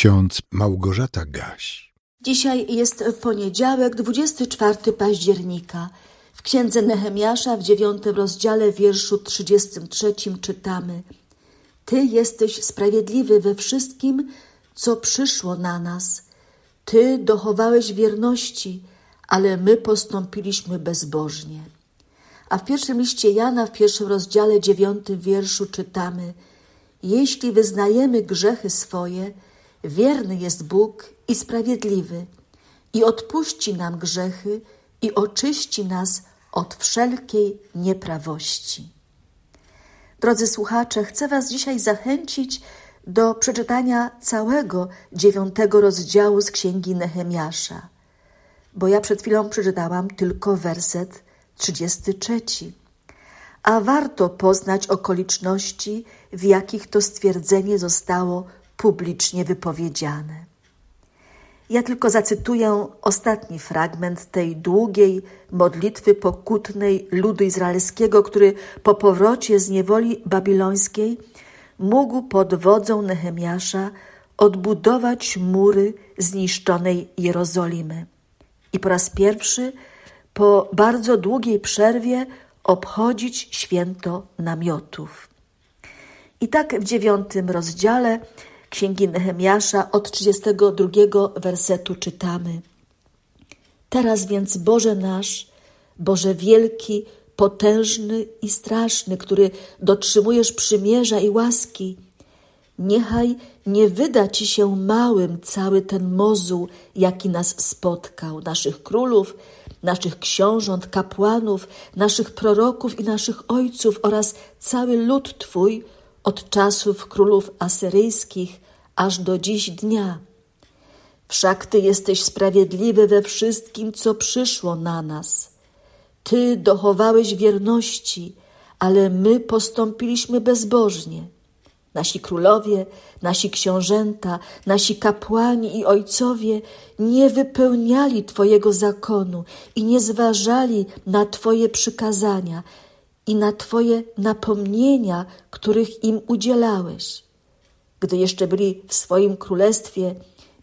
ksiądz Małgorzata Gaś. Dzisiaj jest poniedziałek, 24 października. W księdze Nehemiasza w dziewiątym rozdziale wierszu 33 czytamy Ty jesteś sprawiedliwy we wszystkim, co przyszło na nas. Ty dochowałeś wierności, ale my postąpiliśmy bezbożnie. A w pierwszym liście Jana, w pierwszym rozdziale dziewiątym wierszu czytamy Jeśli wyznajemy grzechy swoje, Wierny jest Bóg i sprawiedliwy i odpuści nam grzechy i oczyści nas od wszelkiej nieprawości. Drodzy słuchacze, chcę Was dzisiaj zachęcić do przeczytania całego dziewiątego rozdziału z księgi Nehemiasza, bo ja przed chwilą przeczytałam tylko werset 33. A warto poznać okoliczności, w jakich to stwierdzenie zostało publicznie wypowiedziane. Ja tylko zacytuję ostatni fragment tej długiej modlitwy pokutnej ludu izraelskiego, który po powrocie z niewoli babilońskiej mógł pod wodzą Nehemiasza odbudować mury zniszczonej Jerozolimy. I po raz pierwszy, po bardzo długiej przerwie, obchodzić święto namiotów. I tak w dziewiątym rozdziale Księgi Nehemiasza od 32 wersetu czytamy. Teraz więc Boże nasz, Boże wielki, potężny i straszny, który dotrzymujesz przymierza i łaski, niechaj nie wyda Ci się małym cały ten mozuł, jaki nas spotkał, naszych królów, naszych książąt, kapłanów, naszych proroków i naszych ojców oraz cały lud Twój, od czasów królów asyryjskich aż do dziś dnia. Wszak Ty jesteś sprawiedliwy we wszystkim, co przyszło na nas. Ty dochowałeś wierności, ale my postąpiliśmy bezbożnie. Nasi królowie, nasi książęta, nasi kapłani i ojcowie nie wypełniali Twojego zakonu i nie zważali na Twoje przykazania, i na Twoje napomnienia, których im udzielałeś. Gdy jeszcze byli w swoim królestwie,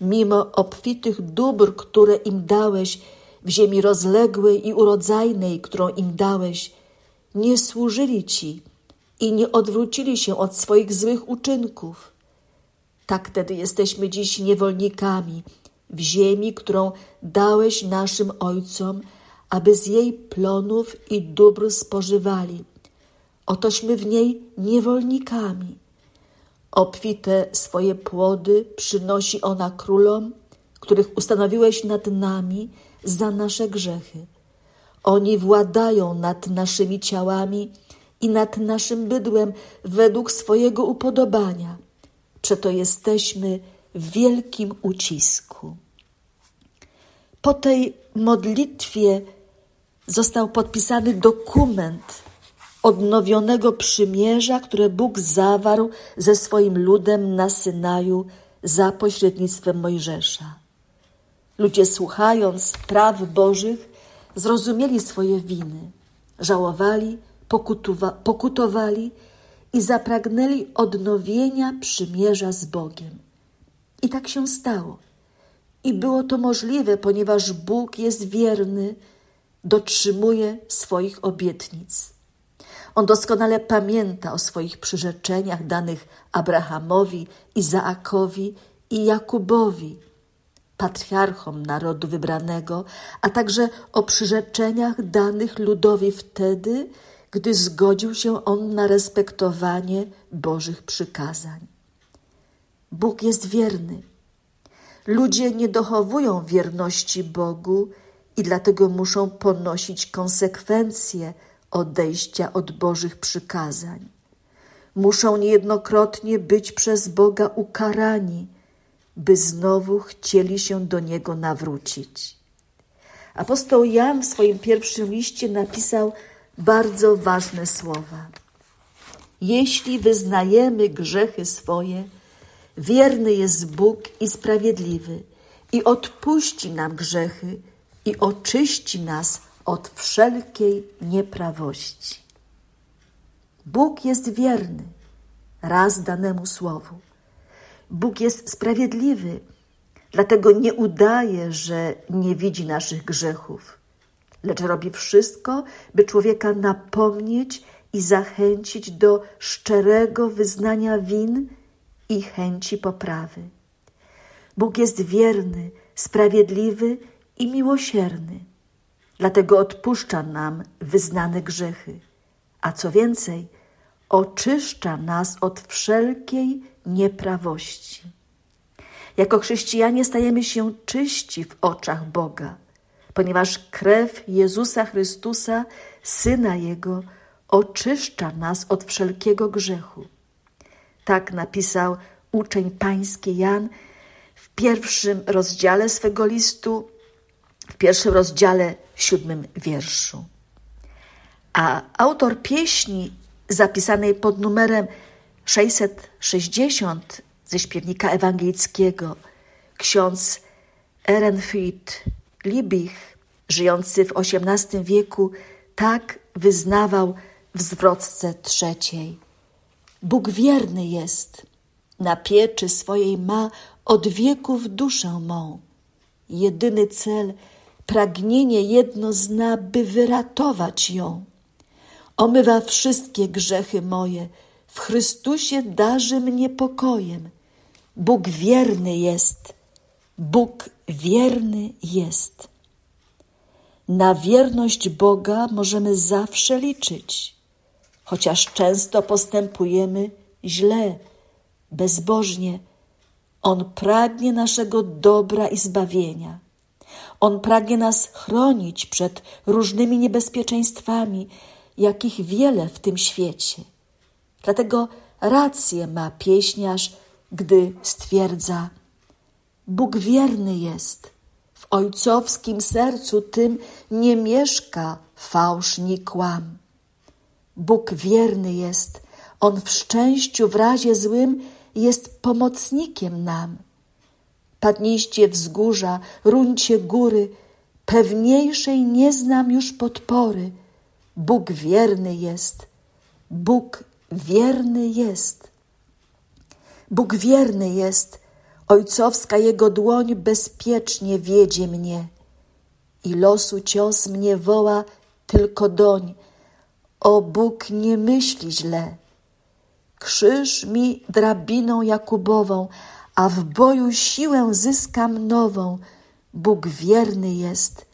mimo obfitych dóbr, które im dałeś, w ziemi rozległej i urodzajnej, którą im dałeś, nie służyli Ci i nie odwrócili się od swoich złych uczynków. Tak wtedy jesteśmy dziś niewolnikami w ziemi, którą dałeś naszym ojcom, aby z jej plonów i dóbr spożywali. Otośmy w niej niewolnikami. Obfite swoje płody przynosi ona królom, których ustanowiłeś nad nami za nasze grzechy. Oni władają nad naszymi ciałami i nad naszym bydłem według swojego upodobania. Przeto jesteśmy w wielkim ucisku. Po tej modlitwie został podpisany dokument odnowionego przymierza, które Bóg zawarł ze swoim ludem na Synaju za pośrednictwem Mojżesza. Ludzie, słuchając praw Bożych, zrozumieli swoje winy, żałowali, pokutowa pokutowali i zapragnęli odnowienia przymierza z Bogiem. I tak się stało. I było to możliwe, ponieważ Bóg jest wierny dotrzymuje swoich obietnic. On doskonale pamięta o swoich przyrzeczeniach danych Abrahamowi, Izaakowi i Jakubowi, patriarchom narodu wybranego, a także o przyrzeczeniach danych ludowi wtedy, gdy zgodził się on na respektowanie Bożych przykazań. Bóg jest wierny. Ludzie nie dochowują wierności Bogu i dlatego muszą ponosić konsekwencje odejścia od Bożych przykazań. Muszą niejednokrotnie być przez Boga ukarani, by znowu chcieli się do Niego nawrócić. Apostoł Jan w swoim pierwszym liście napisał bardzo ważne słowa. Jeśli wyznajemy grzechy swoje, wierny jest Bóg i sprawiedliwy i odpuści nam grzechy i oczyści nas od wszelkiej nieprawości. Bóg jest wierny raz danemu słowu. Bóg jest sprawiedliwy, dlatego nie udaje, że nie widzi naszych grzechów, lecz robi wszystko, by człowieka napomnieć i zachęcić do szczerego wyznania win i chęci poprawy. Bóg jest wierny, sprawiedliwy i miłosierny, dlatego odpuszcza nam wyznane grzechy, a co więcej, oczyszcza nas od wszelkiej nieprawości. Jako chrześcijanie stajemy się czyści w oczach Boga, ponieważ krew Jezusa Chrystusa, Syna Jego, oczyszcza nas od wszelkiego grzechu. Tak napisał uczeń pański Jan w pierwszym rozdziale swego listu, w pierwszym rozdziale, siódmym wierszu. A autor pieśni zapisanej pod numerem 660 ze śpiewnika ewangelickiego, ksiądz Ehrenfried Liebig, żyjący w XVIII wieku, tak wyznawał w zwrotce trzeciej. Bóg wierny jest, na pieczy swojej ma od wieków duszę mą. Jedyny cel, pragnienie jedno zna, by wyratować ją. Omywa wszystkie grzechy moje, w Chrystusie darzy mnie pokojem. Bóg wierny jest, Bóg wierny jest. Na wierność Boga możemy zawsze liczyć, chociaż często postępujemy źle, bezbożnie. On pragnie naszego dobra i zbawienia. On pragnie nas chronić przed różnymi niebezpieczeństwami, jakich wiele w tym świecie. Dlatego rację ma pieśniarz, gdy stwierdza: Bóg wierny jest, w ojcowskim sercu tym nie mieszka fałsz ni kłam. Bóg wierny jest, on w szczęściu w razie złym jest pomocnikiem nam. Padniście wzgórza, runcie góry, pewniejszej nie znam już podpory. Bóg wierny jest, Bóg wierny jest. Bóg wierny jest, ojcowska Jego dłoń bezpiecznie wiedzie mnie. I losu cios mnie woła tylko doń. O Bóg nie myśli źle. Krzyż mi drabiną Jakubową, a w boju siłę zyskam nową. Bóg wierny jest,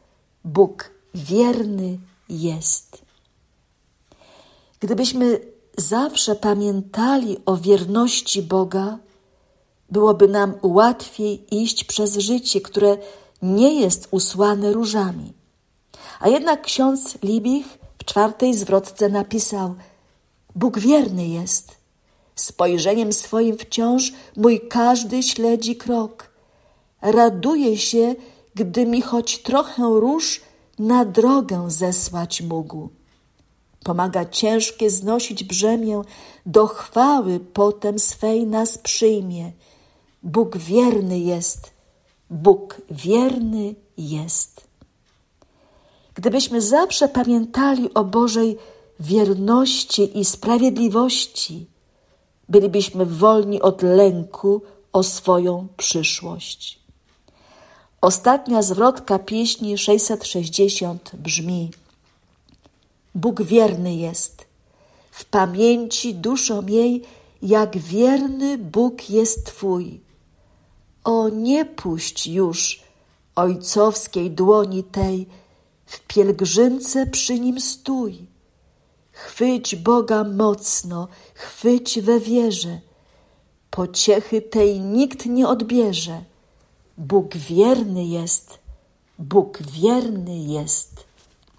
Bóg wierny jest. Gdybyśmy zawsze pamiętali o wierności Boga, byłoby nam łatwiej iść przez życie, które nie jest usłane różami. A jednak ksiądz Libich w czwartej zwrotce napisał: Bóg wierny jest. Spojrzeniem swoim wciąż mój każdy śledzi krok. Raduje się, gdy mi choć trochę róż na drogę zesłać mógł. Pomaga ciężkie znosić brzemię, do chwały potem swej nas przyjmie. Bóg wierny jest, Bóg wierny jest. Gdybyśmy zawsze pamiętali o Bożej wierności i sprawiedliwości, bylibyśmy wolni od lęku o swoją przyszłość. Ostatnia zwrotka pieśni 660 brzmi: Bóg wierny jest. W pamięci duszą jej, jak wierny Bóg jest Twój. O, nie puść już ojcowskiej dłoni tej, w pielgrzymce przy nim stój. Chwyć Boga mocno, chwyć we wierze. Pociechy tej nikt nie odbierze. Bóg wierny jest, Bóg wierny jest.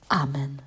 Amen.